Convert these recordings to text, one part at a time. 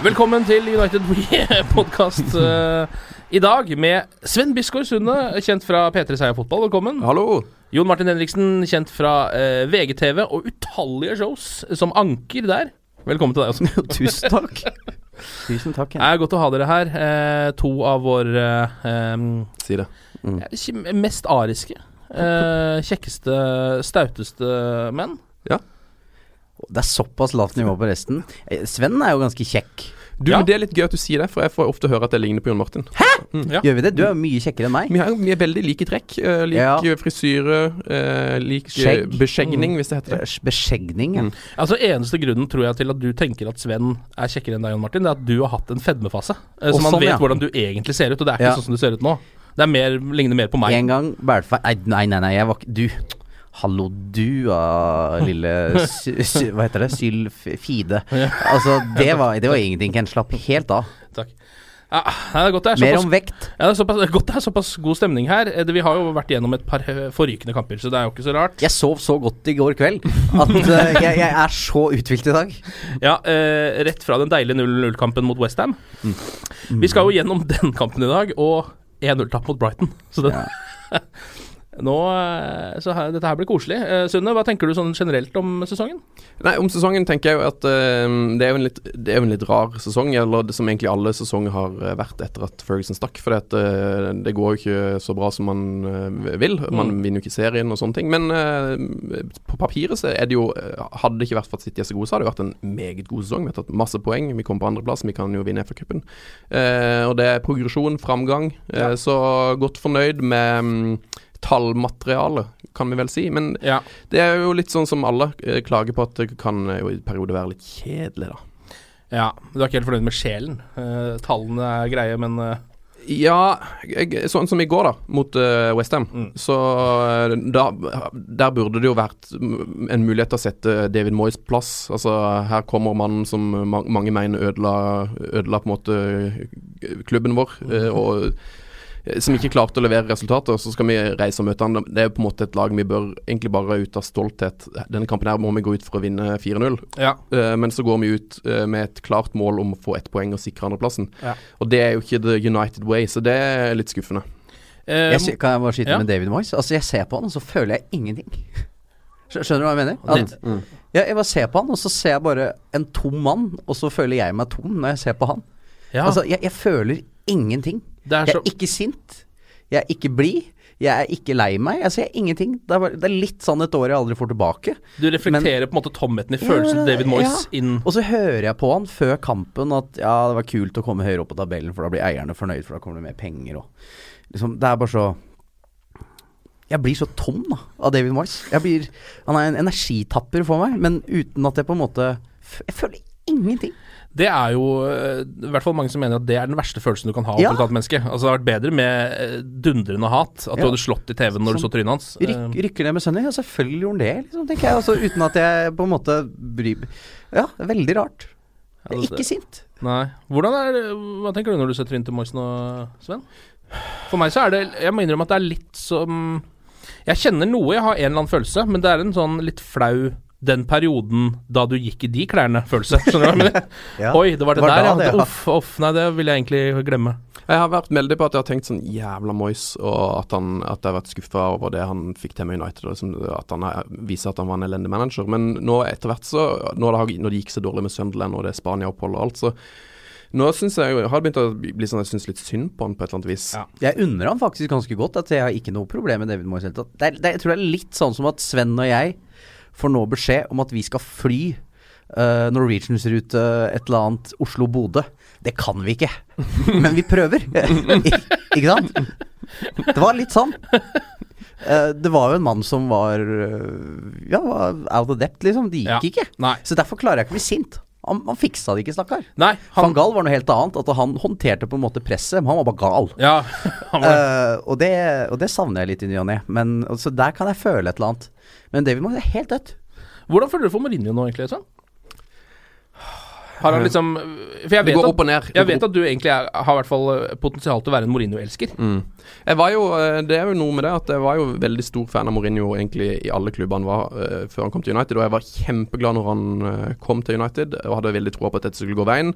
Velkommen til United We-podkast i dag med Sven Biskår Sunde, kjent fra P3 Seia Fotball. Velkommen. Hallo. Jon Martin Henriksen, kjent fra eh, VGTV og utallige shows som anker der. Velkommen til deg også. Tusen takk. Tusen takk. Det er godt å ha dere her. Eh, to av våre eh, Si det. Mm. mest ariske, eh, kjekkeste, stauteste menn. Det er såpass lavt nivå på resten. Eh, Sven er jo ganske kjekk. Du, Ja. men Det er litt gøy at du sier det, for jeg får ofte høre at jeg ligner på Jon Martin. Ja. Gjør vi det? Du er mye kjekkere enn meg. Vi, er, vi er veldig like trekk. Uh, lik Ja. frisyre, uh, lik eh, Skjegg. beskjegning, hvis det heter det. Eh, Beskjegning, ja. Mm. Altså Eneste grunnen tror jeg til at du tenker at Sven er kjekkere enn deg, Jon Martin, det er at du har hatt en fedmefase. Uh, så man sånn, vet ja. hvordan du egentlig ser ut, og det er ikke Ja. sånn som du ser ut nå. Det er mer, ligner mer på meg. En gang Nei, nei, nei, nei, jeg var ikke Du. Hallo, du, ah, lille Hva heter det? Sylfide. Altså, det var, det var ingenting, Ken. Slapp helt av. Takk. Ja, det er godt det er Mer om vekt. ja, det er såpass, godt det er såpass god stemning her. Eh, det- Vi har jo vært igjennom et par eh, forrykende kamper, så det er jo ikke så rart. Jeg sov så godt i går kveld at eh, jeg, jeg er så uthvilt i dag. Ja, eh, Rett fra den deilige 0-0-kampen mot Westham. Vi skal jo gjennom den kampen i dag, og 1-0-tap mot Brighton. Så det, nå eh, Så her, dette her blir koselig. Eh, Sunne, hva tenker du sånn generelt om sesongen? Nei, Om sesongen tenker jeg jo at eh, det, er jo en litt, det er jo en litt rar sesong, eller det som egentlig alle sesonger har eh, vært etter at Ferguson stakk. For det, det går jo ikke så bra som man eh, vil. Man Mm. vinner jo ikke serien og sånne ting. Men eh, på papiret så er det jo eh, Hadde det ikke vært for at City er så gode, så hadde det vært en meget god sesong. Vi har tatt masse poeng. Vi kom på andreplass, vi kan jo vinne FA-cupen. Eh, og det er progresjon, framgang. Ja. Så godt fornøyd med mm, tallmateriale, kan vi vel si. Men Ja. det er jo litt sånn som alle eh, klager på at det kan eh, jo i perioder være litt kjedelig, da. ja du er ikke helt fornøyd med sjelen. Uh, tallene er greie, men uh... Ja, jeg, sånn som i går, da, mot uh, Westham. Mm. Så da Der burde det jo vært mm, en mulighet til å sette David Moyes plass. Altså, her kommer mannen som ma mange mener ødela, ødela på en måte klubben vår. eh, og som ikke klarte å levere resultater, så skal vi reise og møte han. Det er på en måte et lag vi bør egentlig bare ut av stolthet. Denne kampen her må vi gå ut for å vinne 4-0. ja. Eh, men så går vi ut eh, med et klart mål om å få ett poeng og sikre andreplassen. Ja. Og det er jo ikke the United way, så det er litt skuffende. Eh, Jeg, kan jeg bare skyte ja. med David Moyes? Altså, jeg ser på han, og så føler jeg ingenting. Skjønner du hva jeg mener? At, ja, jeg bare ser på han, og så ser jeg bare en tom mann, og så føler jeg meg tom når jeg ser på han. ja, Altså, jeg, jeg føler ingenting. Er Jeg er ikke sint. Jeg er ikke blid. Jeg er ikke lei meg. Altså, jeg ser ingenting. Det er, det er litt sånn et år jeg aldri får tilbake. Du reflekterer på en måte tomheten i følelsen til David Moyes Ja. inn Og så hører jeg på han før kampen at ja, det var kult å komme høyere opp på tabellen, for da blir eierne fornøyd, for da kommer det mer penger og liksom, Det er bare så Jeg blir så tom da av David Moyes. Blir, han er en energitapper for meg, men uten at jeg på en måte Jeg føler ingenting. Det er jo eh, i hvert fall mange som mener at det er den verste følelsen du kan ha Ja. for et annet menneske. Altså Det hadde vært bedre med eh, dundrende hat. At du hadde slått i TV-en når du så trynet hans. Ryk, rykker ned med sønnen? ja selvfølgelig gjorde han det, liksom, tenker jeg. Altså, uten at jeg på en måte bryr Ja, det veldig rart. Jeg er Altså, ikke sint. Nei. Hvordan er det, Hva tenker du når du ser trynet til Moisen og Sven? For meg så er det Jeg må innrømme at det er litt som Jeg kjenner noe, jeg har en eller annen følelse, men det er en sånn litt flau den perioden da du gikk i de klærne-følelse. Skjønner du hva jeg mener? Ja. Oi, det var det, Det var der, da ja. det, ja. Uff, uff. Nei, det vil jeg egentlig glemme. Jeg har vært veldig på at jeg har tenkt sånn jævla Moyes, og at, han, at jeg har vært skuffa over det han fikk til med United. Og liksom, at han er, viser at han var en elendig manager. Men nå etter hvert så Når det, har, når det gikk så dårlig med Sunderland og det Spania-oppholdet og alt, så nå syns jeg jeg har begynt å bli sånn Jeg syns litt synd på han på et eller annet vis. Ja. Jeg unner han faktisk ganske godt. At jeg har ikke noe problem med David Moyes. i det hele tatt. Det det jeg tror det er litt sånn som at Sven og jeg får nå beskjed om at vi skal fly uh, Norwegians rute et eller annet Oslo-Bodø. Det kan vi ikke, men vi prøver. Ikke sant? Det var litt sånn. Uh, det var jo en mann som var uh, Ja, var out of depth, liksom. Det gikk Ja. ikke. Nei. Så derfor klarer jeg ikke å bli sint. Han, han fiksa det ikke, stakkar. Nei, Van Gall Gaal var noe helt annet. At han håndterte på en måte presset, men han var bare gal. Ja, var, uh, og, det, og det savner jeg litt i ny og ne. Men altså, der kan jeg føle et eller annet. Men David Moyes er helt dødt. Hvordan føler du for Mourinho nå, egentlig? Sånn? Har han liksom For jeg Det vet, at. Jeg vet at du egentlig er, har hvert fall eh, potensial til å være en Mourinho-elsker. Mm. Jeg var jo, eh, Det er jo noe med det at jeg var jo veldig stor fan av Mourinho egentlig i alle klubber han var uh, før han kom til United. Og jeg var kjempeglad når han kom til United og hadde veldig troa på at dette skulle gå veien.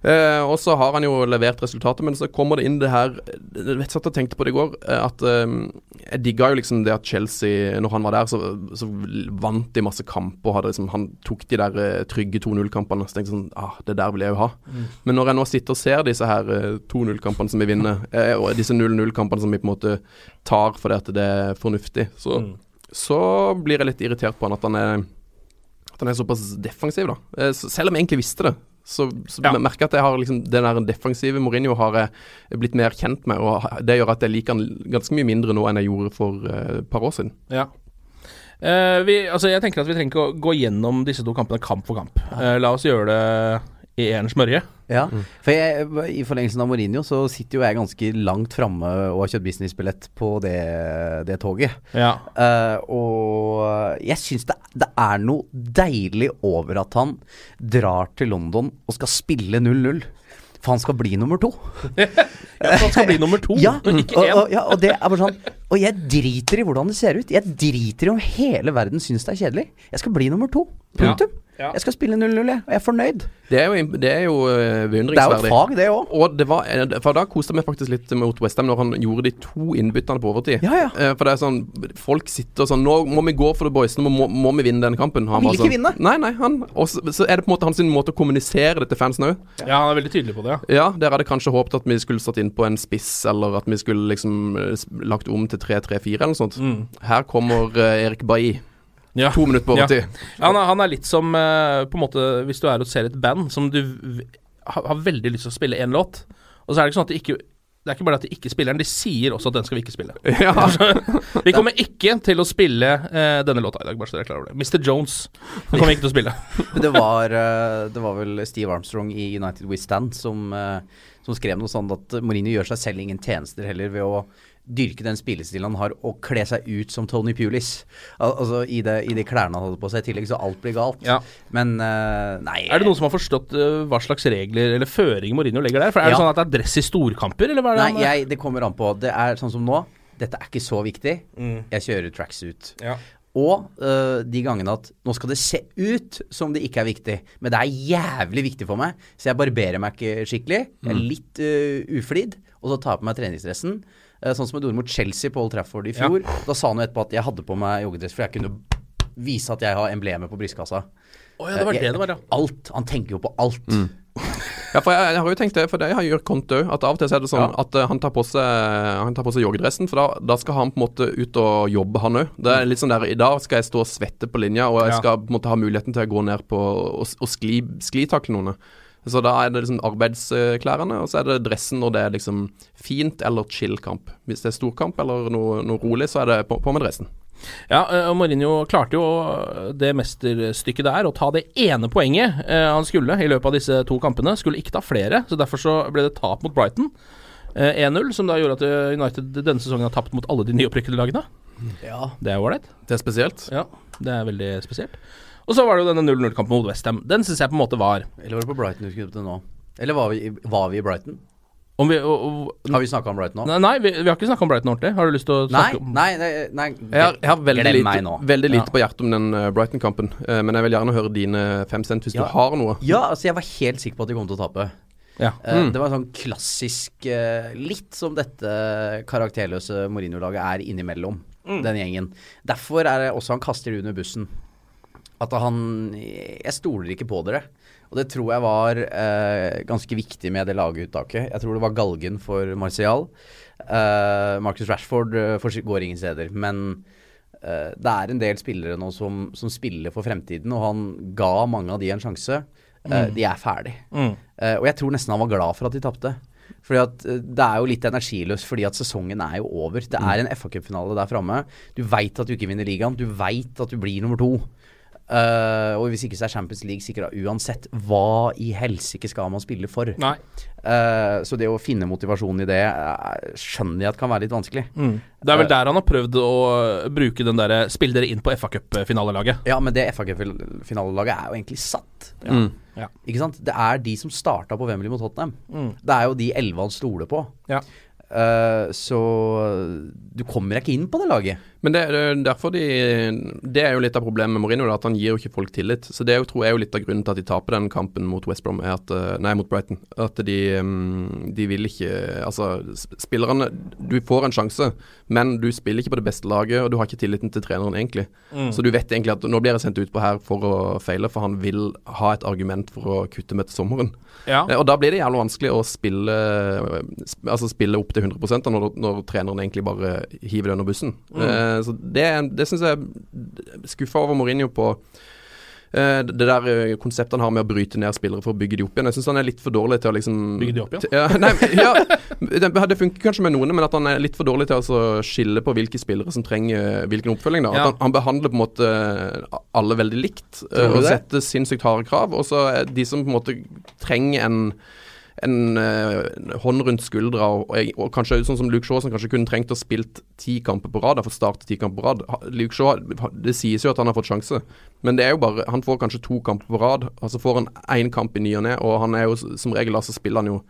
Eh, og så har han jo levert resultatet, men så kommer det inn det her Jeg vet satt og tenkte på det i går, eh, at eh, jeg digga jo liksom det at Chelsea, når han var der, så, så vant de masse kamper. og Hadde liksom, han tok de der eh, trygge 2-0-kampene. Så tenkte jeg sånn ah, Det der vil jeg jo ha. Men når jeg nå sitter og ser disse her eh, 2-0-kampene som vi vinner, eh, og disse 0-0-kampene som vi på en måte tar fordi at det er fornuftig, så, så blir jeg litt irritert på han at han er han er såpass defensiv, da. Eh, Selv om jeg egentlig visste det, så, så Ja. merker jeg at jeg har liksom den der defensive Mourinho har jeg blitt mer kjent med, og det gjør at jeg liker han ganske mye mindre nå enn jeg gjorde for et et par år siden. Ja. Uh, vi, altså jeg tenker at vi trenger ikke å gå gjennom disse to kampene kamp for kamp. Uh, la oss gjøre det i én smørje. Ja, for jeg, I forlengelsen av Mourinho så sitter jo jeg ganske langt framme og har kjøpt businessbillett på det, det toget. Ja. Uh, og jeg syns det, det er noe deilig over at han drar til London og skal spille 0-0. For han skal bli nummer to. ja, for han skal bli nummer to, Ja, ikke og, og, ja, og det er bare sånn Og jeg driter i hvordan det ser ut. Jeg driter i om hele verden syns det er kjedelig. Jeg skal bli nummer to. Punktum. Ja. Jeg skal spille 0-0, jeg. Og jeg er fornøyd. Det er jo, det er jo beundringsverdig. Det er jo et fag, det òg. Og det var, eh, for da koste vi faktisk litt mot Westham når han gjorde de to innbyttene på overtid. Ja, ja. Eh, For det er sånn Folk sitter og sånn Nå må vi gå for the boys, nå må, må vi vinne denne kampen. Han, Han vil ikke sånn, vinne. Nei, nei. Han, og så, så er det på en måte hans måte å kommunisere det til fansen òg. Ja, han er veldig tydelig på det, ja. Ja, dere hadde kanskje håpet at vi skulle satt inn på en spiss, eller at vi skulle liksom eh, lagt om til 3-3-4 eller noe sånt. Her kommer eh, Erik Bailly. Ja. To minutter på overtid. Ja, han, er, han er litt som eh, på en måte Hvis du er og ser et band som du har, har veldig lyst til å spille én låt, og så er det ikke sånn at de ikke Det er ikke bare at de ikke spiller den, de sier også at den skal vi ikke spille. Ja. Vi kommer ikke til å spille eh, denne låta i dag, bare så dere er klar over det. Mr. Jones den kommer vi ikke til å spille. Det var, eh, det var vel Steve Armstrong i United We Stand som, eh, som skrev noe sånt at Mourinho gjør seg selv ingen tjenester heller ved å dyrke den spillestilen han har, og kle seg ut som Tony Pulis. Al altså i, det, i de klærne han hadde på seg i tillegg, så alt blir galt. Ja. Men uh, nei Er det noen som har forstått uh, hva slags regler eller føringer Mourinho legger der? For Er det sånn at det er dress i storkamper, eller hva er det? Nei, jeg, det kommer an på. Det er sånn som nå. Dette er ikke så viktig. Jeg kjører tracksuit. Ja. Og øh, de gangene at nå skal det se ut som det ikke er viktig, men det er jævlig viktig for meg, så jeg barberer meg ikke skikkelig. Jeg er litt øh, uflid, og så tar jeg på meg treningsdressen. Eh, sånn som jeg gjorde mot Chelsea på Old Trafford i fjor. Da sa han jo etterpå at jeg hadde på meg joggedress, for jeg kunne vise at jeg har emblemet på brystkassa. Oh, ja, det var jeg, det det var, ja. Alt. Han tenker jo på alt. Ja, for jeg, jeg har jo tenkt det, for det har gjort Konte òg. At av og til er det sånn Ja. at uh, han tar på seg Han tar på seg joggedressen, for da, da skal han på en måte ut og jobbe, han òg. Det er litt sånn der I dag skal jeg stå og svette på linja, og jeg Ja. skal på en måte ha muligheten til å gå ned på og, og skli, sklitakle noen. Så da er det liksom arbeidsklærne, og så er det dressen når det er liksom fint eller chill kamp. Hvis det er storkamp eller noe, noe rolig, så er det på, på med dressen. Ja, eh, og Mourinho klarte jo det mesterstykket der, å ta det ene poenget eh, han skulle i løpet av disse to kampene. Skulle ikke ta flere, så derfor så ble det tap mot Brighton. Eh, 1-0, som da gjorde at eh, United denne sesongen har tapt mot alle de nyopprykkede lagene. Ja. Det er ålreit. Det er spesielt. Ja, det er veldig spesielt. Og så var det jo denne 0-0-kampen mot Westham. Den syns jeg på en måte var Eller var det på Brighton du skulle til nå? Eller var vi, var vi i Brighton? Om vi, og, og, Har vi snakka om Brighton nå? Nei, nei vi, vi har ikke snakka om Brighton ordentlig. Har du lyst til å snakke om nei, nei, nei. Jeg har, jeg har veldig lite, veldig lite Ja. på hjertet om den eh, Brighton-kampen, eh, men jeg vil gjerne høre dine fem cent hvis Ja. du har noe. Ja, altså jeg var helt sikker på at de kom til å tape. Ja. Eh, Mm. Det var en sånn klassisk Litt som dette karakterløse Mourinho-laget er innimellom, den gjengen. Derfor er det også han kaster det under bussen. At han Jeg stoler ikke på dere. Og det tror jeg var eh, ganske viktig med det laguttaket. Jeg tror det var galgen for Martial. Eh, Marcus Rashford eh, går ingen steder. Men eh, det er en del spillere nå som, som spiller for fremtiden, og han ga mange av de en sjanse. Mm. De er ferdig. Mm. Eh, og jeg tror nesten han var glad for at de tapte. Fordi at eh, Det er jo litt energiløst fordi at sesongen er jo over. Det er en FA Cup-finale der framme. Du veit at du ikke vinner ligaen. Du veit at du blir nummer to. Eh, og hvis ikke så er Champions League sikra uansett. Hva i helsike skal man spille for? Nei. Eh, så det å finne motivasjonen i det uh, skjønner jeg at kan være litt vanskelig. Mm. Det er vel der han har prøvd å bruke den derre Spill dere inn på FA Cup-finalelaget. Ja, men det FA Cup-finalelaget er jo egentlig satt. Mm. Ja. Ikke sant? Det er de som starta på Wembley mot Tottenham. Mm. Det er jo de elleve han stoler på. Ja. Eh, så du kommer deg ikke inn på det laget. Men det, det, er derfor de, det er jo litt av problemet med Mourinho, at han gir jo ikke folk tillit. Så det er jo, tror jeg er jo litt av grunnen til at de taper den kampen mot West Brom, at, eh, nei, mot Brighton. At de, mm, de vil ikke Altså, spillerne Du får en sjanse, men du spiller ikke på det beste laget, og du har ikke tilliten til treneren, egentlig. Mm. Så du vet egentlig at nå blir jeg sendt ut på her for å feile, for han vil ha et argument for å kutte meg til sommeren. Ja. Eh, Og da blir det jævlig vanskelig å spille Altså spille opp til 100 da, når, når treneren egentlig bare hiver det under bussen. Mm. Eh, så det, det syns jeg er skuffa over Mourinho på. eh, det der eh, konseptet han har med å bryte ned spillere for å bygge de opp igjen. Jeg syns han er litt for dårlig til å liksom Bygge de opp igjen? Ja, nei, ja, det, funker kanskje med noen, men at han er litt for dårlig til å skille på hvilke spillere som trenger hvilken oppfølging. Ja. Han, han behandler på en måte alle veldig likt og setter sinnssykt harde krav. Og så de som på en måte trenger en en eh, hånd rundt skuldra, og, og, og kanskje sånn som Luke Shaw, som kanskje kunne trengt å spilt ti kamper på rad, har fått starte ti kamper på rad. Luke Shaw, Det sies jo at han har fått sjanse, men det er jo bare Han får kanskje to kamper på rad, og så får han én kamp i ny og ne, og han er jo som regel altså spiller han jo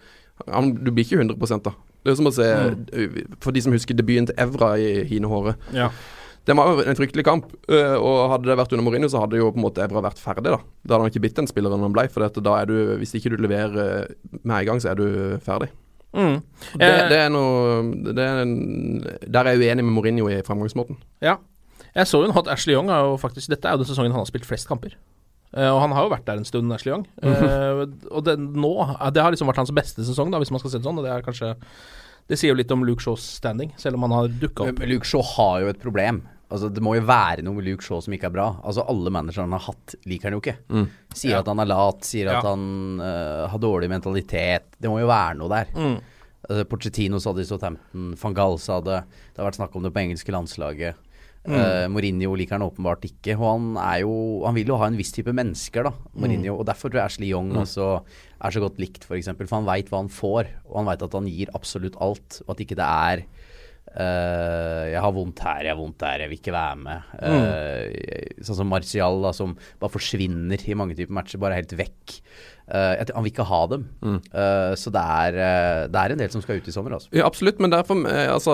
han, Du blir ikke 100 da. Det er som å se mm. For de som husker debuten til Evra i Hine Håre. Ja. Det var jo en fryktelig kamp, øh, og hadde det vært under Mourinho, så hadde jo på en måte Evra vært ferdig. Da Da hadde han ikke bitt den spilleren han ble. For dette, da er du, hvis ikke du leverer øh, med en gang, så er du ferdig. Mm. Det, Eh, det er noe det er en, Der er jeg uenig med Mourinho i fremgangsmåten. Ja. Jeg så jo at Ashley Young er jo faktisk Dette er jo den sesongen han har spilt flest kamper. Eh, og han har jo vært der en stund, Ashley Young. Eh, og det, nå eh, Det har liksom vært hans beste sesong, da hvis man skal si det sånn. Og det er kanskje Det sier jo litt om Luke Shaws standing, selv om han har dukka opp. Luke Shaw har jo et problem. Altså Det må jo være noe med Luke Shaw som ikke er bra. Altså Alle managerne han har hatt, liker han jo ikke. Sier Ja. at han er lat, sier at han uh, har dårlig mentalitet. Det må jo være noe der. Mm. Altså, Pochettino sa det i Southampton, van Gaal sa det. Det har vært snakk om det på engelske landslaget. Mm. Uh, Mourinho liker han åpenbart ikke. Og han er jo Han vil jo ha en viss type mennesker, da. Mm. Mourinho. Og derfor tror jeg Ashley Young også er så godt likt, f.eks. For, eksempel, for han veit hva han får, og han veit at han gir absolutt alt. Og at ikke det er eh, jeg har vondt her, jeg har vondt der, jeg vil ikke være med. Eh, sånn som Martial, da, som bare forsvinner i mange typer matcher, bare helt vekk. Eh, tror- han vil ikke ha dem. Eh, så det er, uh, det er en del som skal ut i sommer, altså. Ja, absolutt, men derfor Altså,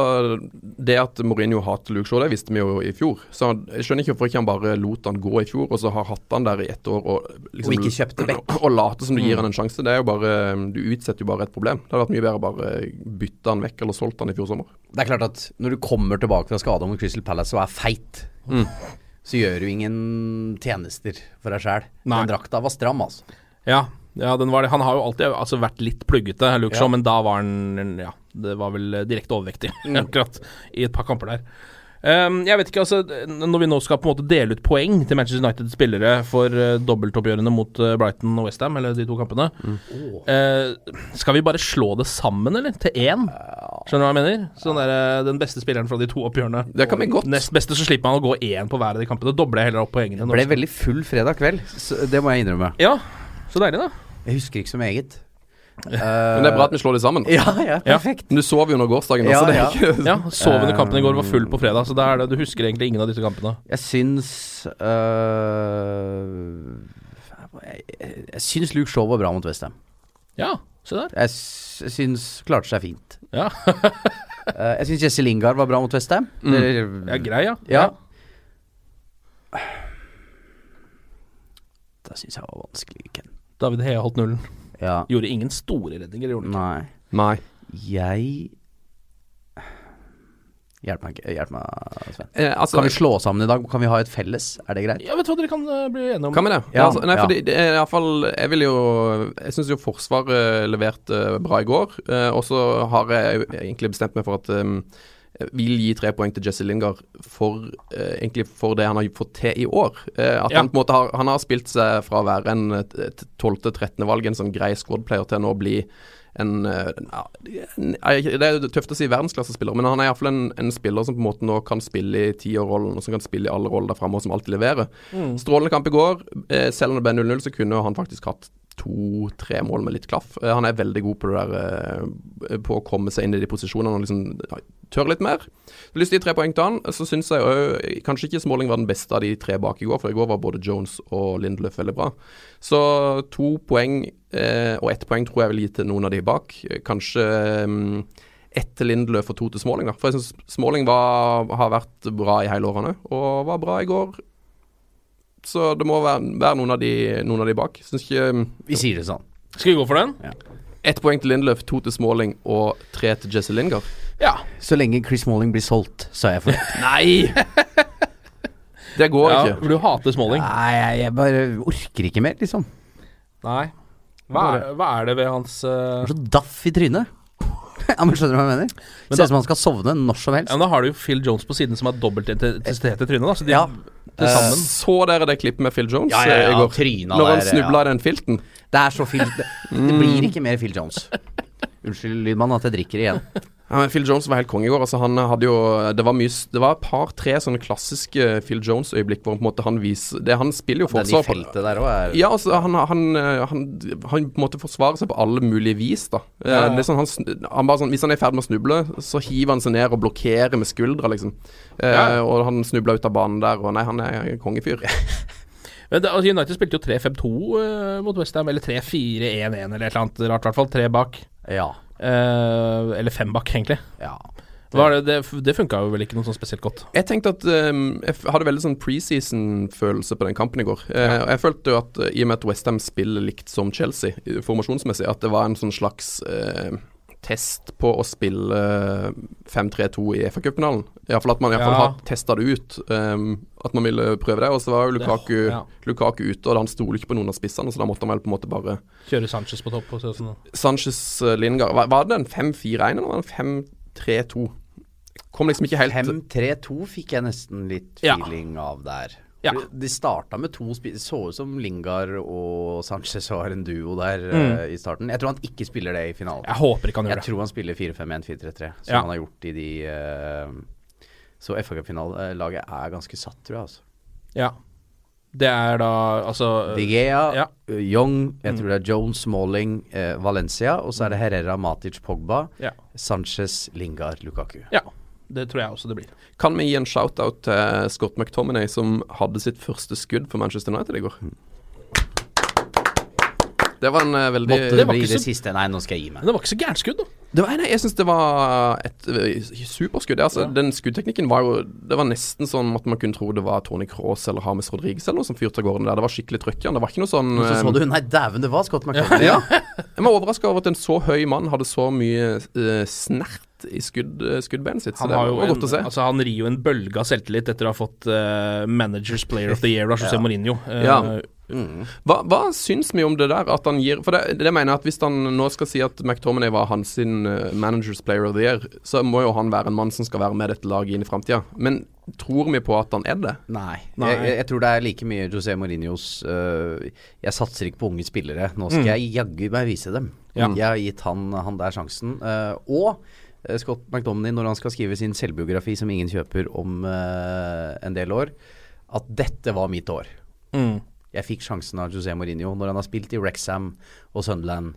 det at Mourinho hater Luke Shaw, det visste vi jo i fjor. Så jeg skjønner ikke hvorfor ikke han bare lot han gå i fjor, og så har hatt han der i ett år og liksom Og ikke kjøpte vekk. Og late som du gir han en sjanse. Det er jo bare Du utsetter jo bare et problem. Det hadde vært mye bedre å bare bytte han vekk eller solgt han i fjor sommer. Det er klart at når du kommer tilbake fra skade mot Crystal Palace og er feit, så gjør du ingen tjenester for deg sjæl. Den drakta var stram, altså. Ja, ja den var det. Han har jo alltid altså, vært litt pluggete, Luke Ja. Men da var han Ja, det var vel eh, direkte overvektig, akkurat, i et par kamper der. Um, jeg vet ikke, altså Når vi nå skal på en måte dele ut poeng til Manchester United-spillere for uh, dobbeltoppgjørene mot uh, Brighton og Westham, eller de to kampene uh, Skal vi bare slå det sammen, eller? Til én? Skjønner du hva jeg mener? Sånn der, uh, Den beste spilleren fra de to oppgjørene. Det kan vi godt. Nest beste, så slipper man å gå én på hver av de kampene. Dobler jeg heller opp poengene. Det ble veldig full fredag kveld, så det må jeg innrømme. Ja, så deilig, da. Jeg husker ikke så meget. Men det er bra at vi slår det sammen. Ja, ja, perfekt. Men du sov jo under gårsdagen, Ja, så er ja. Ja, Sov under kampen i går, var full på fredag, så det er det, du husker egentlig ingen av disse kampene. Jeg syns øh, jeg, jeg syns Luke Shaw var bra mot Westham. Ja, se der. Jeg, syns klarte seg fint. Ja, Eh, jeg syns Jesse Lingard var bra mot Westham. Mm. ja grei, ja. Ja. Da syns jeg var vanskelig, Ken. David Hea holdt nullen. Ja. Gjorde ingen store redninger, gjorde han ikke. Nei. Nei. Jeg Hjelp meg, hjelp meg Sven. Eh, altså, Kan vi slå sammen i dag? Kan vi ha et felles? Er det greit? Ja, vet du hva dere kan uh, bli enige om? Kan vi det? Ja, altså, nei, ja. fordi det er i hvert fall Jeg vil jo Jeg syns jo Forsvaret leverte bra i går. Eh, og så har jeg egentlig bestemt meg for at um, vil gi tre poeng til Jesse Lingard for eh, egentlig for det han har fått til i år. Eh, at Ja. Han på en måte har Han har spilt seg fra å være en 12.-13. valg, en sånn grei squad-player, til å nå bli en, eh, en Det er tøft å si verdensklassespiller, men han er iallfall en, en spiller som på en måte nå kan spille i tierrollen, og som kan spille i alle roller der framme, og som alltid leverer. Strålende kamp i går. Eh, selv om det ble 0-0, så kunne han faktisk hatt to-tre mål med litt klaff. Eh, han er veldig god på det der eh, På å komme seg inn i de posisjonene og liksom tør litt mer. Har lyst til å gi tre poeng til han. Så syns jeg òg Kanskje ikke Småling var den beste av de tre bak i går, for i går var både Jones og Lindlöf veldig bra. Så to poeng eh, og ett poeng tror jeg vil gi til noen av de bak. Eh, Kanskje eh, ett til Lindlöf og to til Småling, da. For jeg syns Småling var, har vært bra i hele årene, og var bra i går. Så det må være, være noen, av de, noen av de bak. Syns ikke Vi sier det sånn. Skal vi gå for den? Ett poeng til Lindløf, to til Småling og tre til Jesse Lingard. Ja. Så lenge Chris Smalling blir solgt, så er jeg fornøyd. Nei! det går ja ikke. for du hater Smalling. Nei, jeg, jeg bare orker ikke mer, liksom. Nei. Hva er, hva er det ved hans uh... Han er så daff i trynet. ja, men Skjønner du hva jeg mener? Men Ser ut som han skal sovne når som helst. Ja, men Da har du jo Phil Jones på siden som har dobbelt intensitet i trynet, da. Så de Ja. til sammen Så dere det klippet med Phil Jones Ja, ja, ja, eh, i går? tryna Når han der, snubla ja. i den filten? Det er så Phil Det, det blir ikke mer Phil Jones. Unnskyld, lydmann, at jeg drikker igjen. Ja, Phil Jones var helt konge i går. Altså, han hadde jo Det var mye Det var et par-tre sånne klassiske Phil Jones-øyeblikk hvor på en måte han viser det, Han spiller jo forsvar på der er Ja, altså, han, han, eh, han, han på en måte forsvarer seg på alle mulige vis, da. Eh, Ja, sånn, han, han bare sånn, hvis han er i ferd med å snuble, så hiver han seg ned og blokkerer med skuldra, liksom. Eh, Ja. Og han snubla ut av banen der, og nei, han er kongefyr. Altså United spilte jo 3-5-2 uh, mot Westham, eller 3-4-1-1 eller et eller annet rart, i hvert fall. Tre bak. Ja. Eh, eller fem bak, egentlig. ja. Det, det, det funka jo vel ikke noe sånn spesielt godt. Jeg tenkte at um, Jeg hadde veldig sånn preseason-følelse på den kampen i går. Eh, og Jeg følte jo at eh, i og med at Westham spiller likt som Chelsea formasjonsmessig, at det var en sånn slags eh, test på å spille 5-3-2 i FA-cupfinalen. Iallfall at man i hvert fall Ja. har testa det ut. Um, at man ville prøve det. Og så var jo Lukaku, Ja. Lukaku ute, og han stoler ikke på noen av spissene, så da måtte han vel på en måte bare Kjøre Sanchez på topp og se sånn. Sanchez eh, Lingard Var, var det en 5-4-1 eller var det en 5-3-2? Kom liksom ikke helt 5-3-2 fikk jeg nesten litt Ja. feeling av der. Ja. De starta med to spillere. Så ut som Lingard og Sanchez var en duo der Mm. uh, i starten. Jeg tror han ikke spiller det i finalen. Jeg håper ikke han gjør Jeg det. tror han spiller 4-5-1, 4-3-3, som Ja. han har gjort i de uh, Så FA-cupfinalelaget er ganske satt, tror jeg. altså Ja. Det er da altså Digea, ja. eh, Young, jeg tror det er Jones, Smalling, eh, Valencia. Og så er det Herrera, Matic, Pogba, Ja. Sanchez, Lingard, Lukaku. ja. Det tror jeg også det blir. Kan vi gi en shout-out til Scott McTominay, som hadde sitt første skudd for Manchester United i går? Det var en eh, veldig Måtte det bli det siste? Nei, nå skal jeg gi meg. Men det var ikke så gærent skudd, da. det var, nei, Jeg syns det var et eh, superskudd. Altså, Den skuddteknikken var jo Det var nesten sånn at man kunne tro det var Tony Cross eller Hames Rodriguez eller noe som fyrte av gårde der. Det var skikkelig trøkk i han. Det var ikke noe sånn så så eh, du Nei, dæven, det var Scott McTominay. Ja. Jeg var overraska over at en så høy mann hadde så mye uh, snert i skudd, skuddbeinet skuddbenet sitt. Så Han, det var, jo en, godt å se. altså, han rir jo en bølge av selvtillit etter å ha fått uh, Managers Player of the Year av José Mourinho. Uh, Ja. Hva, hva syns vi om det der? At han gir For det, det mener jeg at hvis han nå skal si at McTominay var hans sin eh, managers player of the year, så må jo han være en mann som skal være med dette laget inn i framtida. Men tror vi på at han er det? Nei. Nei. Jeg, jeg tror det er like mye José Mourinhos uh, Jeg satser ikke på unge spillere. Nå skal jeg jaggu meg vise dem. Ja. Jeg har gitt han, han der sjansen. Uh, og Scott McDominay, når han skal skrive sin selvbiografi som ingen kjøper om uh, en del år, at dette var mitt år. Mm. Jeg fikk sjansen av José Mourinho når han har spilt i Wrexham og Sunderland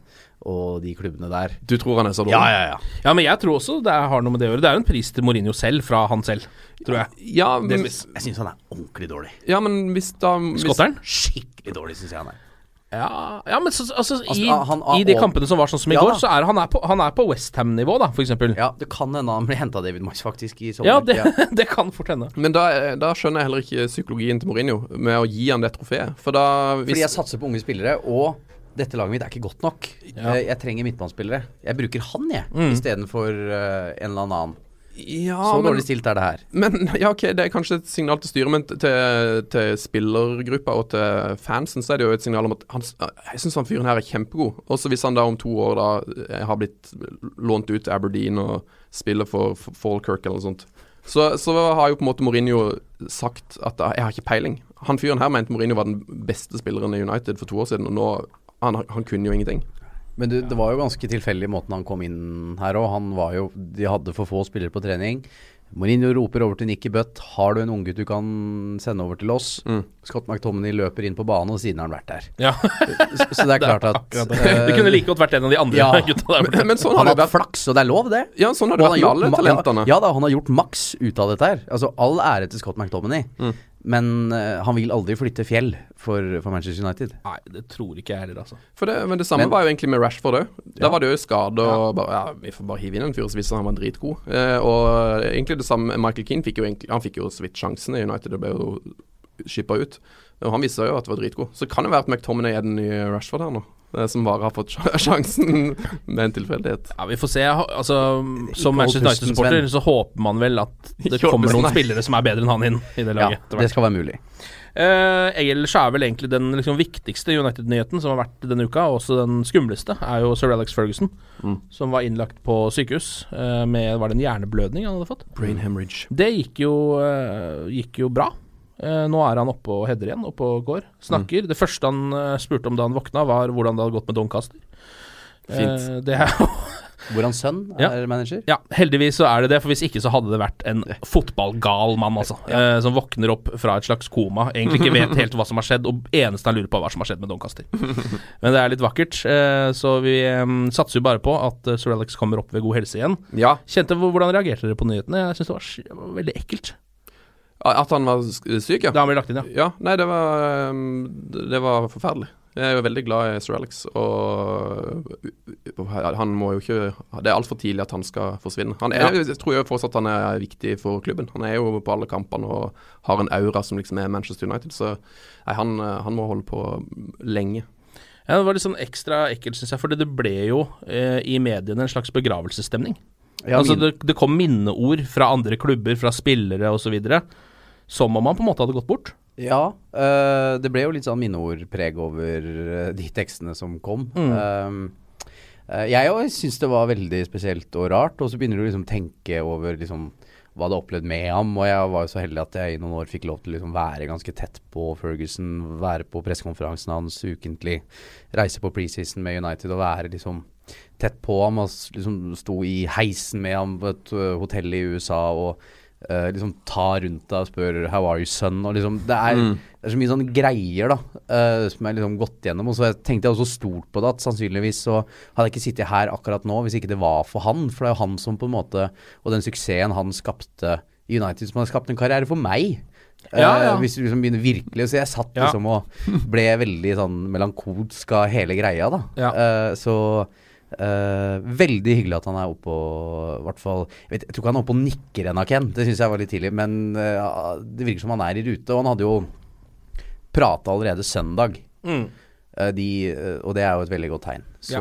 og de klubbene der. Du tror han er så dårlig? Ja, ja, ja. Ja, men jeg tror også det har noe med det å gjøre. Det er jo en pris til Mourinho selv, fra han selv, tror jeg. Ja, men, det, Jeg syns han er ordentlig dårlig. ja, men hvis da hvis, Skotteren? Skikkelig dårlig, syns jeg han er. Ja, ja men så, altså, i, Altså, han- han- i de og- kampene som var sånn som i Ja går, så er han er på, han er på Westham-nivå, da, eksempel. Ja, det kan hende han blir henta David Moyes faktisk i sommer. Ja, det, det kan fort hende. Men da, da skjønner jeg heller ikke psykologien til Mourinho med å gi han det trofeet. For da hvis, Fordi jeg satser på unge spillere, og dette laget mitt er ikke godt nok. Ja. Eh, Jeg trenger midtbanespillere. Jeg bruker han, jeg, Mm. istedenfor uh, en eller annen. Ja, Så dårlig stilt er det her. men ja, ok, det er kanskje et signal til styret, men til, til spillergruppa og til fansen så er det jo et signal om at han, jeg syns han fyren her er kjempegod. Også hvis han da om to år da eh, har blitt lånt ut til Aberdeen og spiller for, for Falkirk eller noe sånt. Så, så har jo på en måte Mourinho sagt at jeg har ikke peiling. Han fyren her mente Mourinho var den beste spilleren i United for to år siden, og nå han, han kunne jo ingenting. Men du, det var jo ganske tilfeldig måten han kom inn her òg. Han var jo De hadde for få spillere på trening. Mourinho roper over til Nikki Butt Har du en unggutt du kan sende over til oss? Mm. Scott McTominay løper inn på banen, og siden har han vært der. Ja, Så, så det er klart at det. Det kunne like godt vært en av de andre ja. gutta der borte. Men, men sånn Han har vært. flaks, og det er lov, det. Ja, sånn har det vært med alle talentene. Ja, ja da, han har gjort maks ut av dette her. Altså All ære til Scott McTominay. Mm. Men eh, han vil aldri flytte fjell for, for Manchester United. Nei, det tror ikke jeg heller, altså. For det, men det samme Men- var jo egentlig med Rashford òg. Da Ja. var det jo skade og bare Ja, vi får bare hive inn en fyr som viser han var dritgod. Eh, og egentlig det samme Michael Keane fikk jo egentlig Han fikk jo så vidt sjansen i United og ble jo skippa ut. Og han viste jo at det var dritgod. Så kan det være at McTominay er den nye Rashford her nå. Eh, Som bare har fått sjansen med en tilfeldighet. Ja, Vi får se. altså Som Manchester United-supporter så håper man vel at det kommer noen spillere som er bedre enn han inn i det laget. Ja, det skal være mulig. Uh, ellers er vel egentlig den liksom viktigste United-nyheten som har vært denne uka, og også den skumleste, er jo sir Alex Ferguson, Mm. som var innlagt på sykehus uh, med Var det en hjerneblødning han hadde fått? Brain hemorrhage. Det gikk jo, uh, gikk jo bra. Eh, nå er han oppe og header igjen, oppe og går. Snakker. Det første han eh, spurte om da han våkna, var hvordan det hadde gått med Doncaster. Fint. Eh, det er Hvor hans sønn Ja. er manager. Ja, heldigvis så er det det, for hvis ikke så hadde det vært en fotballgal mann, altså. Eh, som våkner opp fra et slags koma, egentlig ikke vet helt hva som har skjedd, og eneste han lurer på, er hva som har skjedd med Doncaster. Men det er litt vakkert, så vi satser jo bare på at Sir Alex kommer opp ved god helse igjen. Ja, Kjente Hvordan reagerte dere på nyhetene? Jeg syns det var, sky- det var veldig ekkelt at han var syk, ja. da han ble lagt inn, ja. Ja, nei, det var um, Det var forferdelig. Jeg er jo veldig glad i Sir Alex, og han må jo ikke Det er altfor tidlig at han skal forsvinne. Han er, Jeg tror jo fortsatt han er viktig for klubben. Han er jo på alle kampene og har en aura som liksom er Manchester United, så nei, han, han må holde på lenge. Ja, Det var litt sånn ekstra ekkelt, syns jeg, for det ble jo eh, i mediene en slags begravelsesstemning. Ja, altså det, det kom minneord fra andre klubber, fra spillere osv. Som om han på en måte hadde gått bort. Ja, øh, det ble jo litt sånn minneordpreg over øh, de tekstene som kom. Mm. Øh, jeg òg syns det var veldig spesielt og rart, og så begynner du liksom tenke over liksom hva du har opplevd med ham. Og jeg var jo så heldig at jeg i noen år fikk lov til å liksom være ganske tett på Ferguson, være på pressekonferansen hans ukentlig, reise på preseason med United og være liksom tett på ham. Og liksom sto i heisen med ham på et hotell i USA og øh, liksom ta rundt deg og spør 'How are you, son?' Og liksom Det er, det er så mye sånne greier da uh, som jeg liksom gått gjennom. Og så tenkte jeg også stort på det, at sannsynligvis så hadde jeg ikke sittet her akkurat nå hvis ikke det var for han. For det er jo han som på en måte Og den suksessen han skapte i United, som har skapt en karriere for meg. Ja, Eh, ja. hvis du liksom begynner virkelig Så jeg satt Ja. liksom og ble veldig sånn melankolsk av hele greia, da. Ja. Så eh, veldig hyggelig at han er oppe og hvert fall Jeg, vet, jeg tror ikke han er oppe og nikker ennå, Ken. Det syns jeg var litt tidlig. Men uh, det virker som han er i rute. Og han hadde jo prata allerede søndag. Mm. Uh, De, og det er jo et veldig godt tegn. Så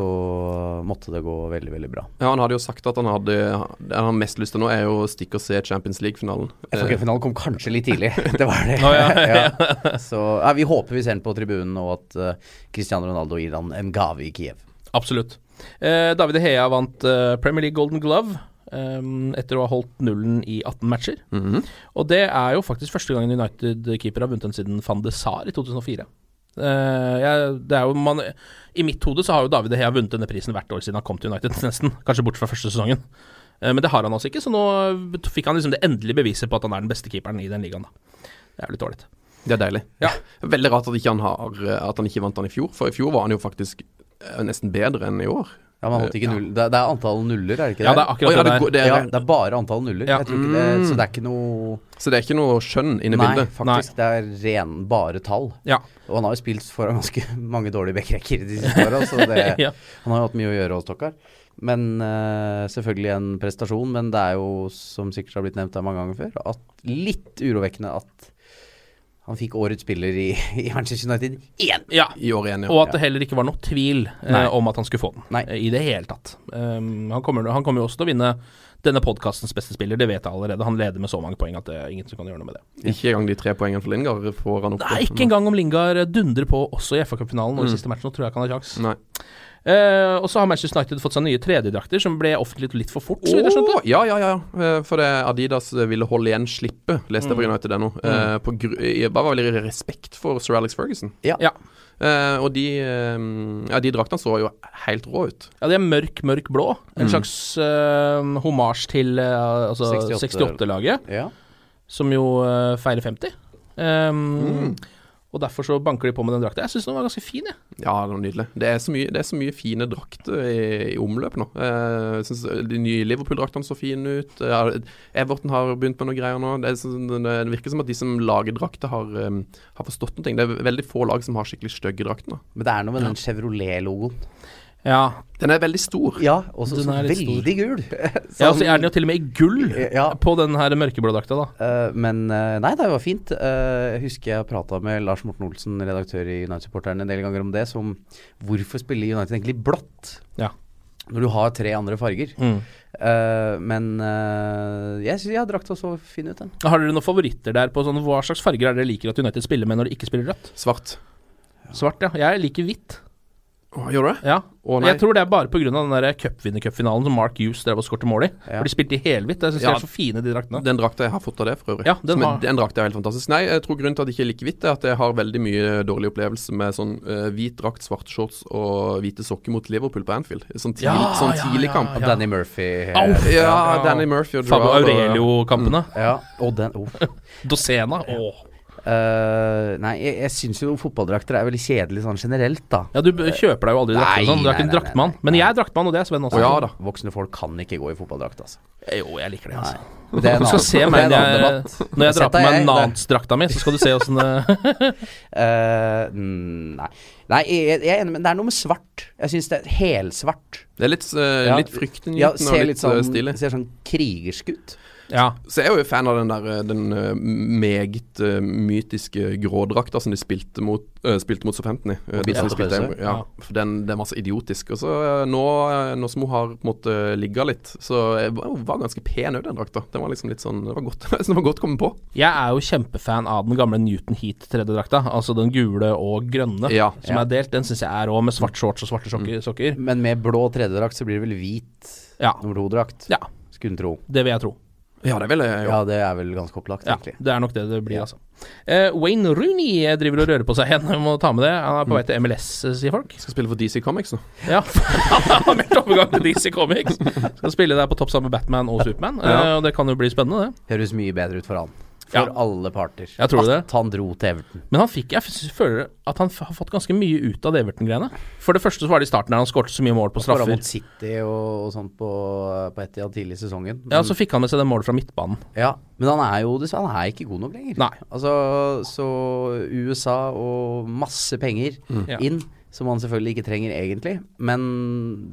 måtte det gå veldig, veldig bra. Ja, Han hadde jo sagt at han hadde Det han har mest lyst til nå, er jo å stikke og se Champions League-finalen. FA-finalen kom kanskje litt tidlig. Det var det. Oh, ja, ja. Ja. Så ja, vi håper vi ser den på tribunen, og at Cristiano Ronaldo gir han en gave i Kiev. Absolutt. Eh, David Hea vant eh, Premier League Golden Glove Um, etter å ha holdt nullen i 18 matcher. mhm. Og det er jo faktisk første gangen United-keeper har vunnet den siden van de Sar i 2004. Uh, jeg, det er jo man, I mitt hode så har jo David Hea vunnet denne prisen hvert år siden han kom til United, nesten. Kanskje bort fra første sesongen. Uh, men det har han altså ikke, så nå fikk han liksom det endelige beviset på at han er den beste keeperen i den ligaen. da. Det er jo litt dårlig. Det er deilig. Ja. Veldig rart at, ikke han har, at han ikke vant den i fjor, for i fjor var han jo faktisk eh, nesten bedre enn i år. Ja, man holdt ikke null. Det, det er antall nuller, er det ikke det? Ja, det? er akkurat oh, ja, det det der. det er- ja, det er bare antall nuller. Ja. Jeg tror ikke det, Mm. så det er ikke noe Så det er ikke noe skjønn inne i Nei, bildet. faktisk. Det er ren, bare tall. Ja. Og han har jo spilt foran ganske mange dårlige backrekker de siste åra, så det, Ja. han har jo hatt mye å gjøre hos Stokkar. Men uh, selvfølgelig en prestasjon. Men det er jo, som sikkert har blitt nevnt her mange ganger før, at litt urovekkende at han fikk årets spiller i, i Manchester United igjen. ja. I år igjen, ja. Og at det heller ikke var noe tvil eh, om at han skulle få den. Nei. eh, I det hele tatt. Um, han, kommer, han kommer jo også til å vinne denne podkastens beste spiller, det vet jeg allerede. Han leder med så mange poeng at det er ingen som kan gjøre noe med det. Ikke engang de tre poengene for Lingard får han opp. Nei, ikke engang om Lingard dundrer på også i FA-cupfinalen og i siste matchen. Nå tror jeg ikke han har kjangs. Eh, og så har Manchester United fått seg nye tredjedrakter, som ble offentliggjort litt for fort. så jeg. Åh, ja, ja, ja. Eh, For det Adidas ville holde igjen slippet, leste jeg på United ennå. Eh, på Bare var veldig respekt for sir Alex Ferguson. Ja. Ja. Uh, og de, eh, ja, de draktene så jo helt rå ut. Ja, de er mørk, mørk blå. En Mm. slags uh, homasj til uh, altså 68. 68-laget, Ja. som jo eh, feirer 50. Um, Mm. Og derfor så banker de på med den drakta. Jeg syns den var ganske fin, jeg. Ja, det var nydelig. Det er så mye, det er så mye fine drakter i, i omløp nå. Eh, Jeg synes De nye Liverpool-draktene så fine ut. Everton har begynt med noen greier nå. Det, er sånn, det virker som at de som lager drakter, har, eh, har forstått noe. Det er veldig få lag som har skikkelig stygge drakter nå. Men det er noe med den Chevrolet-logoen. Ja, Den er veldig stor. Ja, også så er veldig gul. ja og så er den jo til og med i gull Ja. på den her mørkeblå drakta, da. Uh, men uh, nei, det var fint. Uh, jeg husker jeg prata med Lars Morten Olsen, redaktør i United-supporteren, en del ganger om det. Som hvorfor spiller United egentlig blått? Ja. Når du har tre andre farger. Mm. Eh, men uh, jeg syns ja, drakta så fin ut, den. Har dere noen favoritter der på sånn Hva slags farger er dere liker at United spiller med når de ikke spiller rødt? Svart. Svart, ja. Jeg liker hvitt. Å, gjør du det? Ja. Oh, jeg tror det er bare pga. den der cupvinnercupfinalen som Mark Hughes drev og skåret mål i. Ja. For de spilte i helhvitt. Jeg syns Ja. de er så fine, de draktene. Den drakta jeg har fått av det, for øvrig. Ja, den er- har- den drakta er helt fantastisk. Nei, jeg tror grunnen til at jeg ikke liker hvitt, er at jeg har veldig mye dårlig opplevelse med sånn uh, hvit drakt, svarte shorts og hvite sokker mot Liverpool på Anfield. Sånn, tidlig, Ja, sånn tidlig ja, kamp. Ja. Danny Murphy. Oh, Ja, Ja. Danny Murphy og Fabio Aurelio-kampene. Ja, og den oh. Dosena. Åh. Eh, Nei, jeg, jeg syns jo fotballdrakter er veldig kjedelig sånn generelt, da. Ja, du kjøper deg jo aldri drakter sånn. Du er ikke en draktmann. Men jeg er draktmann, og det er Sven også. Å, ja da. Voksne folk kan ikke gå i fotballdrakt, altså. Jo, jeg liker det, altså. Men det er en Du skal se meg når jeg, når jeg drar på meg Nants-drakta mi, så skal du se åssen det Eh, mm, nei, nei jeg, jeg er enig, men det er noe med svart. Jeg syns det er helsvart. Det er litt, uh, Ja. litt fryktinngytende Ja, og ser litt, litt sånn, eh, stilig. ser sånn krigersk ut. Ja. Så jeg er jo fan av den der eh, Den eh, meget eh, mytiske grådrakta som de spilte mot, uh, spilte mot Southampton i. Uh, de som spilte ja. ja, for den, den var så idiotisk. Og så nå, nå som hun har på en måte ligga litt, så var hun var ganske pen òg, den drakta. Den var liksom litt sånn Det var godt, det var godt kommet på. Jeg er jo kjempefan av den gamle Newton Heat-tredjedrakta. Altså den gule og grønne Ja. som Ja. er delt. Den syns jeg er òg, med svart shorts og svarte sokker. sokker. Men med blå tredjedrakt så blir det vel hvit Ja. nummer to-drakt. ja, Skulle tro. det vil jeg tro. Ja, det vil jeg jo. Ja, det er vel ganske opplagt, Ja, det er nok det det blir, altså. Uh, Wayne Rooney driver og rører på seg igjen. Jeg må ta med det. Han er på vei til MLS, eh, sier folk. Skal spille for DC Comics nå. Ja, han har meldt overgang til DC Comics. Skal spille der på topp sammen med Batman og Supermann. Ja. Eh, og det kan jo bli spennende, det. Høres mye bedre ut for han. For Ja. alle parter. Jeg tror det. At han dro til Everton. Men han fikk, jeg føler at han har fått ganske mye ut av det Everton-greiene. For det første så var det i starten der han skårte så mye mål på straffer. mot City og, og sånt på, på Etiad tidlig i sesongen. Ja, så fikk han med seg det målet fra midtbanen. Ja, men han er jo Han er ikke god nok lenger. Nei. Altså, så USA og masse penger mm. inn. Som man selvfølgelig ikke trenger egentlig, men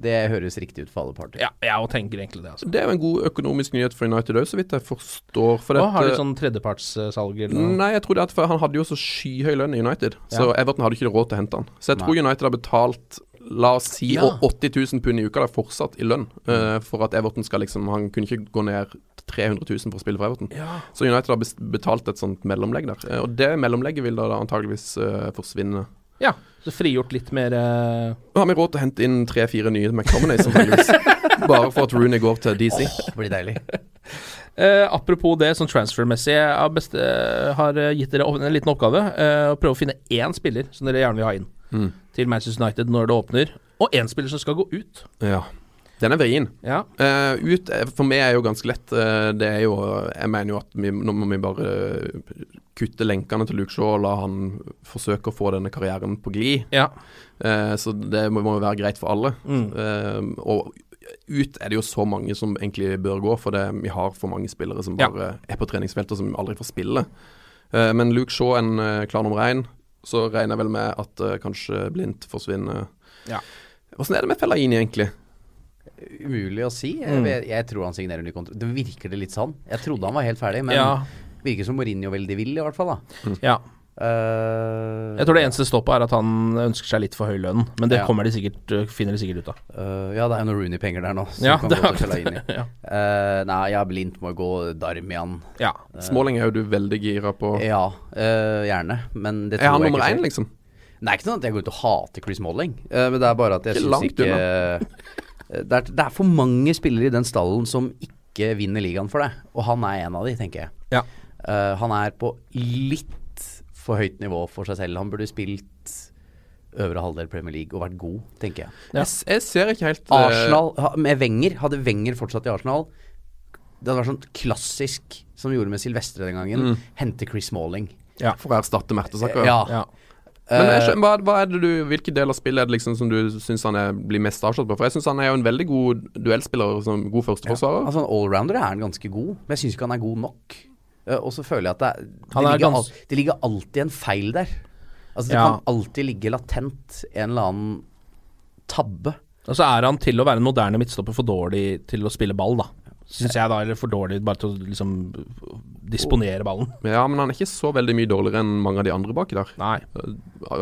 det høres riktig ut for alle parter. Ja, jeg tenker egentlig det. Altså. Det er jo en god økonomisk nyhet for United òg, så vidt jeg forstår. For Å, har de sånn tredjepartssalg eller noe? Nei, jeg tror det at for han hadde jo så skyhøy lønn i United, så Everton hadde ikke råd til å hente han. Så jeg tror Nei. United har betalt La oss si Ja. 80 000 pund i uka da, fortsatt i lønn, uh, for at Everton skal liksom Han kunne ikke gå ned 300 000 for å spille for Everton. Ja. Så United har betalt et sånt mellomlegg der. Uh, og det mellomlegget vil da, da antageligvis uh, forsvinne. Ja. Så frigjort litt mer uh... Nå har vi råd til å hente inn tre-fire nye McTominays. Bare for at Rooney går til DC. Det blir deilig. Uh, apropos det, sånn transfermessig, jeg eh, har eh, gitt dere en liten oppgave. Uh, å prøve å finne én spiller som dere gjerne vil ha inn Mm. til Manchester United når det åpner, og én spiller som skal gå ut. Ja. Den er vrien. Ja. Uh, ut eh, for meg er jo ganske lett. Uh, det er jo Jeg mener jo at vi, nå må vi bare kutte lenkene til Luke Shaw og la han forsøke å få denne karrieren på glid. Ja. Uh, så det må, jo være greit for alle. Mm. Og ut er det jo så mange som egentlig bør gå, for det, vi har for mange spillere som Ja. bare er på treningsfeltet og som aldri får spille. Men Luke Shaw en klar nummer én. Så regner jeg vel med at kanskje Blindt forsvinner. Ja. Åssen er det med Fellaini, egentlig? Umulig å si. Jeg, Mm. Jeg, jeg tror han signerer ny kontrakt. Det virker det litt sånn. Jeg trodde han var helt ferdig, men Ja. virker som Mourinho veldig vil, i hvert fall. da ja. Uh, Jeg tror det eneste på, er at han ønsker seg litt for høy lønn, men det Ja. kommer de sikkert, eh, finner de sikkert ut av. Uh, ja, det er jo noen Rooney-penger der nå. Ja, kan det gå er ja. Uh, nei, ja, Blindt må gå Darmian. Ja. Småling er jo du veldig gira på. Ja, eh, gjerne. Men det Er han nummer ikke én, liksom? Det er ikke sånn at jeg går ut og hater Chris Smalling, eh, men det er bare at jeg Ikke syns langt ikke det, er, det er for mange spillere i den stallen som ikke vinner ligaen for deg, og han er en av de, tenker jeg. Ja. Uh, han er på litt for høyt nivå for seg selv. Han burde spilt øvre halvdel Premier League og vært god, tenker jeg. Ja. Jeg, jeg ser ikke helt uh... Arsenal med Wenger, hadde Wenger fortsatt i Arsenal Det hadde vært sånn klassisk som vi gjorde med Silvestre den gangen. Mm. Hente Chris Smalling. For å erstatte Mertesaker. Ja. Ja. Men jeg Eh, skjønner, hva, hva er det du, hvilke del av spillet er det liksom som du syns han er, blir mest avslått på? For jeg syns han er jo en veldig god duellspiller, som god førsteforsvarer. Altså en allrounder er han ganske god, men jeg syns ikke han er god nok. Eh, og så føler jeg at det, det, er ligger, gans- al det ligger alltid en feil der. Altså Det Ja. kan alltid ligge latent en eller annen tabbe. Og så er han til å være en moderne midtstopper for dårlig til å spille ball, da. Syns jeg da, eller for dårlig bare til å liksom disponere ballen. Ja, men han er ikke så veldig mye dårligere enn mange av de andre baki der. Nei.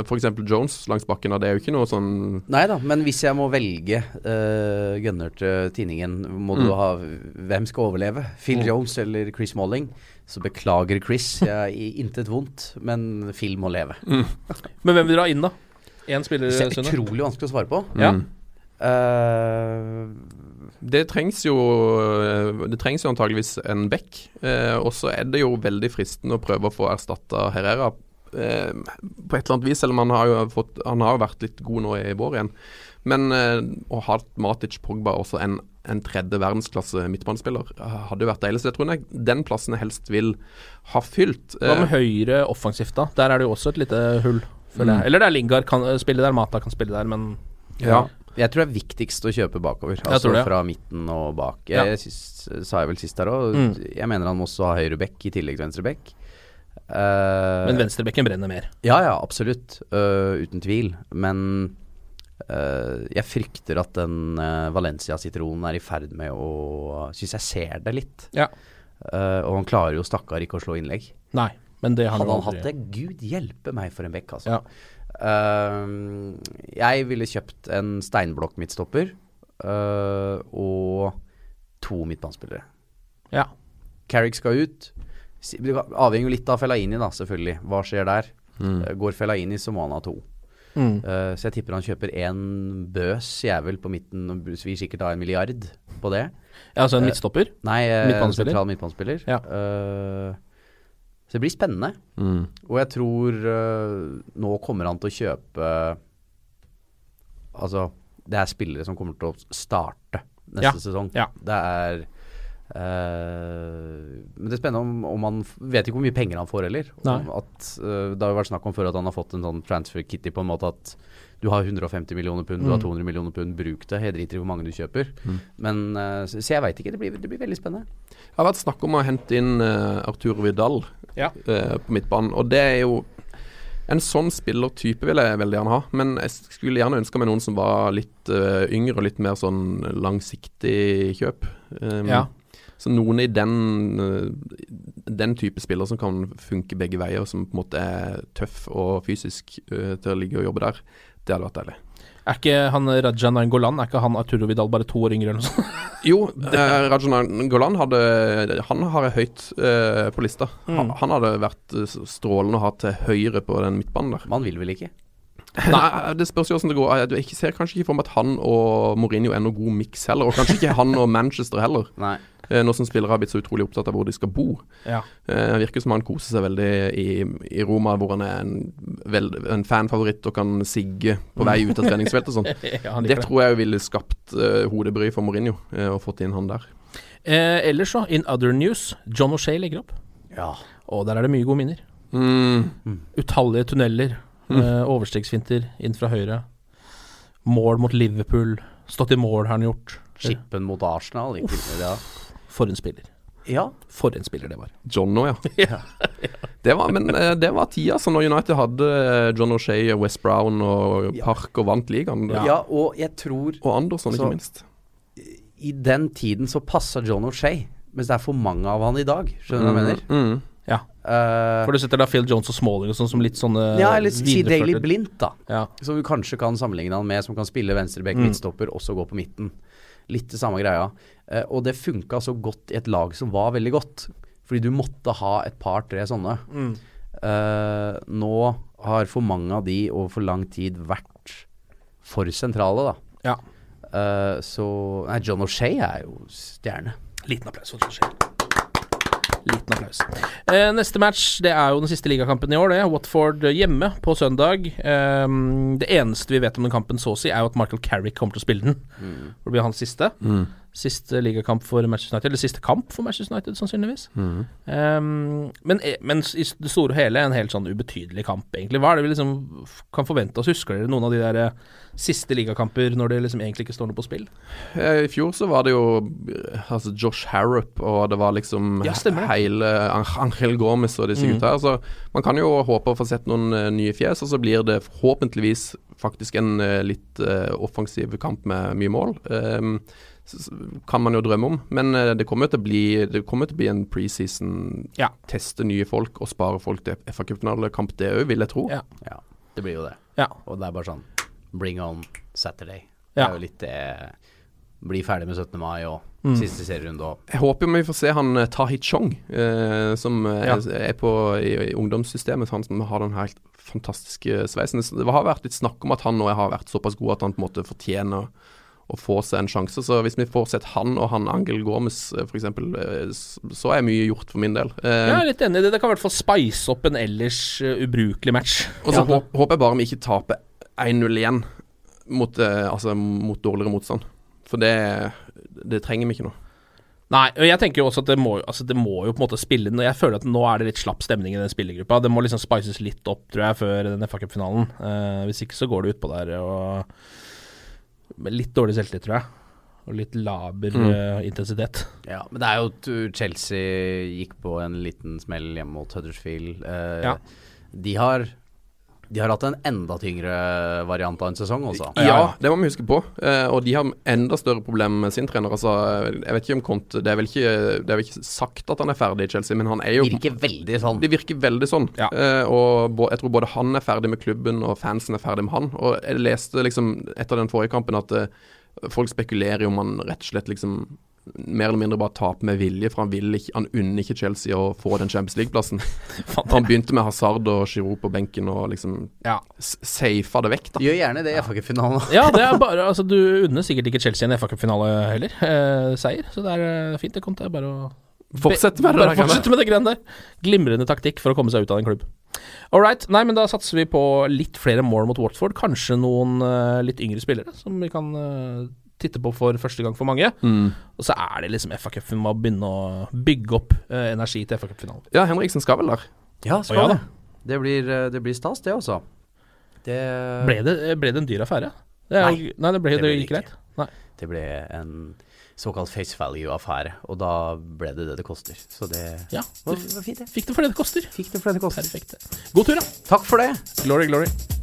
For eksempel Jones langs bakken, og det er jo ikke noe sånn Nei da, men hvis jeg må velge uh, gunner til tinningen, må du Mm. ha Hvem skal overleve? Phil Mm. Jones eller Chris Malling? Så beklager Chris, jeg har intet vondt, men Phil må leve. Mm. Men hvem vil dere ha inn, da? Én spiller, Det er Sunne? utrolig vanskelig å svare på. Ja. Mm. Eh, Det trengs jo eh, Det trengs jo antageligvis en back. Eh, og så er det jo veldig fristende å prøve å få erstatta Herrera eh, på et eller annet vis, selv om han har jo, fått, han har vært litt god nå i vår igjen. Men eh, å ha Matic Pogba også en, en tredje verdensklasse midtbanespiller eh, hadde jo vært deilig. Så jeg tror jeg den plassen jeg helst vil ha fylt. Hva med Eh, høyre offensivt, da? Der er det jo også et lite hull, føler jeg. Mm. Eller det er Lingard kan eh, spille der, Mata kan spille der, men ja. Jeg tror det er viktigst å kjøpe bakover. Altså det, ja. fra midten og bak. Ja. Syns, sa jeg vel sist her òg. Mm. Jeg mener han må også ha høyre bekk i tillegg til venstre bekk. Uh, Men venstrebekken brenner mer. Ja, ja, absolutt. Uh, uten tvil. Men uh, jeg frykter at den Valencia-sitronen er i ferd med å Syns jeg ser det litt. Ja. Og han klarer jo stakkar ikke å slå innlegg. Nei, men det Hadde han aldri- hatt det, gud hjelpe meg for en bekk, altså. Ja. Eh, jeg ville kjøpt en steinblokk midtstopper uh, og to midtbanespillere. Ja. Carrick skal ut. Avhenger jo litt av Fellaini, da, selvfølgelig. Hva skjer der? Mm. Uh, Går Fellaini, så må han ha to. Mm. Så jeg tipper han kjøper én bøs jævel på midten og svir sikkert da en milliard på det. Ja, altså en midtstopper? Nei, Midtbanespiller? sentral midtbanespiller. Ja. Så det blir spennende. Mm. Og jeg tror uh, nå kommer han til å kjøpe Altså, det er spillere som kommer til å starte neste Ja, sesong. ja. Det er eh, Men det er spennende om, om han Vet ikke hvor mye penger han får heller. At, uh, det har jo vært snakk om før at han har fått en sånn transfer kitty på en måte at du har 150 millioner pund, du har Mm. 200 millioner pund, bruk det. Jeg driter i hvor mange du kjøper. Mm. Men uh, Så, så jeg veit ikke. Det blir, det blir veldig spennende. Det har vært snakk om å hente inn uh, Arturo Vidal Ja. på midtbanen, og det er jo En sånn spillertype vil jeg veldig gjerne ha, men jeg skulle gjerne ønska meg noen som var litt yngre og litt mer sånn langsiktig kjøp. Um, Ja. Så noen i den, eh, den type spiller som kan funke begge veier, som på en måte er tøff og fysisk eh, til å ligge og jobbe der, det hadde vært deilig. Er ikke han Raja Nangolan Er ikke han Arturo Vidal bare to år yngre eller noe sånt? Jo, eh, Rajan Nangolan hadde Han har jeg høyt eh, på lista. Han, Mm. han hadde vært eh, strålende å ha til høyre på den midtbanen der. Man vil vel ikke? Nei, det spørs jo hvordan det går. Jeg ser kanskje ikke for meg at han og Mourinho er noe god miks heller. Og kanskje ikke han og Manchester heller. Nei. Eh, Nå som spillere har blitt så utrolig opptatt av hvor de skal bo. Ja. Eh, virker som han koser seg veldig i, i Roma, hvor han er en, vel, en fanfavoritt og kan sigge på vei ut av treningsfeltet og sånn. Ja, det tror jeg ville skapt eh, hodebry for Mourinho, eh, og fått inn han der. Eh, ellers så, in other news, John O'Shea legger opp. Ja. Og der er det mye gode minner. Mm. Utallige tunneler, eh, overstegsfinter inn fra høyre. Mål mot Liverpool. Stått i mål har han gjort. Chippen mot Arsenal. Ikke, ja. For en spiller. ja. For en spiller det var. John ja. ja. Det var, men eh, det var tida så når United hadde eh, John O'Shay, og West Brown og Park og vant ligaen. Ja. og jeg tror Og Andersson, Så- ikke minst. i den tiden så passa John O'Shay, mens det er for mange av han i dag. Skjønner du hva jeg mener? Mm. Ja. Uh, For du setter da Phil Jones og Smalling og sånn som litt sånne ja, eller si Daily Blindt, da. Ja. Som du kanskje kan sammenligne han med, som kan spille venstreback, Mm. midtstopper, også gå på midten. Litt det samme greia. Eh, og det funka så godt i et lag som var veldig godt. Fordi du måtte ha et par-tre sånne. Mm. Uh, nå har for mange av de over for lang tid vært for sentrale, da. Ja. Uh, så Nei, John O'Shea er jo stjerne. Liten applaus for John O'Shea. Liten applaus. Eh, neste match det er jo den siste ligakampen i år. det Watford hjemme på søndag. Ehm, det eneste vi vet om den kampen, så å si, er jo at Michael Carrick kommer til å spille den. Det blir hans siste. Siste ligakamp for Manchester United, eller siste kamp for Manchester United, sannsynligvis. Ehm, men, eh, men i det store og hele en helt sånn ubetydelig kamp, egentlig. Hva er det vi liksom kan forvente oss? Husker dere noen av de der eh, siste ligakamper når det liksom egentlig ikke står noe på spill? Eh, I fjor så var det jo altså Josh Harrop, og det var liksom Ja, hele Angel Gomez og disse Mm. gutta. Så man kan jo håpe å få sett noen nye fjes, og så blir det forhåpentligvis faktisk en litt offensiv kamp med mye mål. Um, kan man jo drømme om, men eh, det kommer til å bli Det kommer til å bli en preseason. Ja. Teste nye folk og spare folk til FA Cup-finalekamp, det òg, vil jeg tro. Ja. Ja, det blir jo det. Ja. Og det er bare sånn Bring on Saturday. Ja. Det er jo litt det Bli ferdig med 17. mai og Mm. siste serierunde og Jeg håper vi får se han eh, Tahi Chong, eh, som eh, Ja. er på i, i ungdomssystemet. Han som har den helt fantastiske sveisen. Det har vært litt snakk om at han nå har vært såpass god at han på en måte fortjener å få seg en sjanse. Så hvis vi får sett han og han Angel Gomez f.eks., så er mye gjort for min del. Eh, Jeg er litt enig i det. Det kan i hvert fall spice opp en ellers eh, ubrukelig match. og så ja. håper jeg bare vi ikke taper 1-0 igjen mot, eh, altså, mot dårligere motstand. For det, det trenger vi ikke nå. Nei, og jeg tenker jo også at det må, altså det må jo på en måte spille Når Jeg føler at nå er det litt slapp stemning i den spillergruppa. Det må liksom spices litt opp, tror jeg, før den FA Cup-finalen. Eh, hvis ikke så går det utpå der og med litt dårlig selvtillit, tror jeg. Og litt laber Mm. uh, intensitet. Ja, men det er jo at Chelsea gikk på en liten smell hjemme mot Huddersfield. Uh, Ja. De har De har hatt en enda tyngre variant av en sesong også. Ja, det må vi huske på. Eh, og de har enda større problemer med sin trener. Altså, jeg vet ikke om Conte Det er vel ikke, det er vel ikke sagt at han er ferdig i Chelsea, men han er jo Virker veldig sånn. Det virker veldig sånn. Ja. Eh, og jeg tror både han er ferdig med klubben, og fansen er ferdig med han. Og jeg leste liksom etter den forrige kampen at eh, folk spekulerer om han rett og slett liksom mer eller mindre bare tape med vilje, for han vil ikke Han unner ikke Chelsea å få den Champions League-plassen. han begynte med Hazard og Giroud på benken og liksom Ja. safa det vekk, da. Gjør gjerne det i FA-cupfinalen. ja, det er bare Altså, du unner sikkert ikke Chelsea en FA-cupfinale heller. Eh, seier. Så det er eh, fint. Det kom til bare å Fortsett med det Bare fortsette med det greiene der. Glimrende taktikk for å komme seg ut av en klubb. All right. Nei, men da satser vi på litt flere mål mot Watford. Kanskje noen uh, litt yngre spillere som vi kan eh, titte på for første gang for mange. Mm. Og så er det liksom FA Cup vi må begynne å bygge opp eh, energi til FA Cup-finalen. Ja, Henriksen skal vel der. Ja, skal ja det. Det blir, eh, det blir stas, det også. Det, Ble det, ble det en dyr affære? Det er, nei. Nei. det ble Det det, ble det gikk greit. Nei. Det ble en såkalt face value-affære. Og da ble det det det koster. Så det Ja, var, var fint, det. fikk det for det det koster. Fikk det for det det koster. Perfekt. God tur, da. Takk for det. Glory, glory.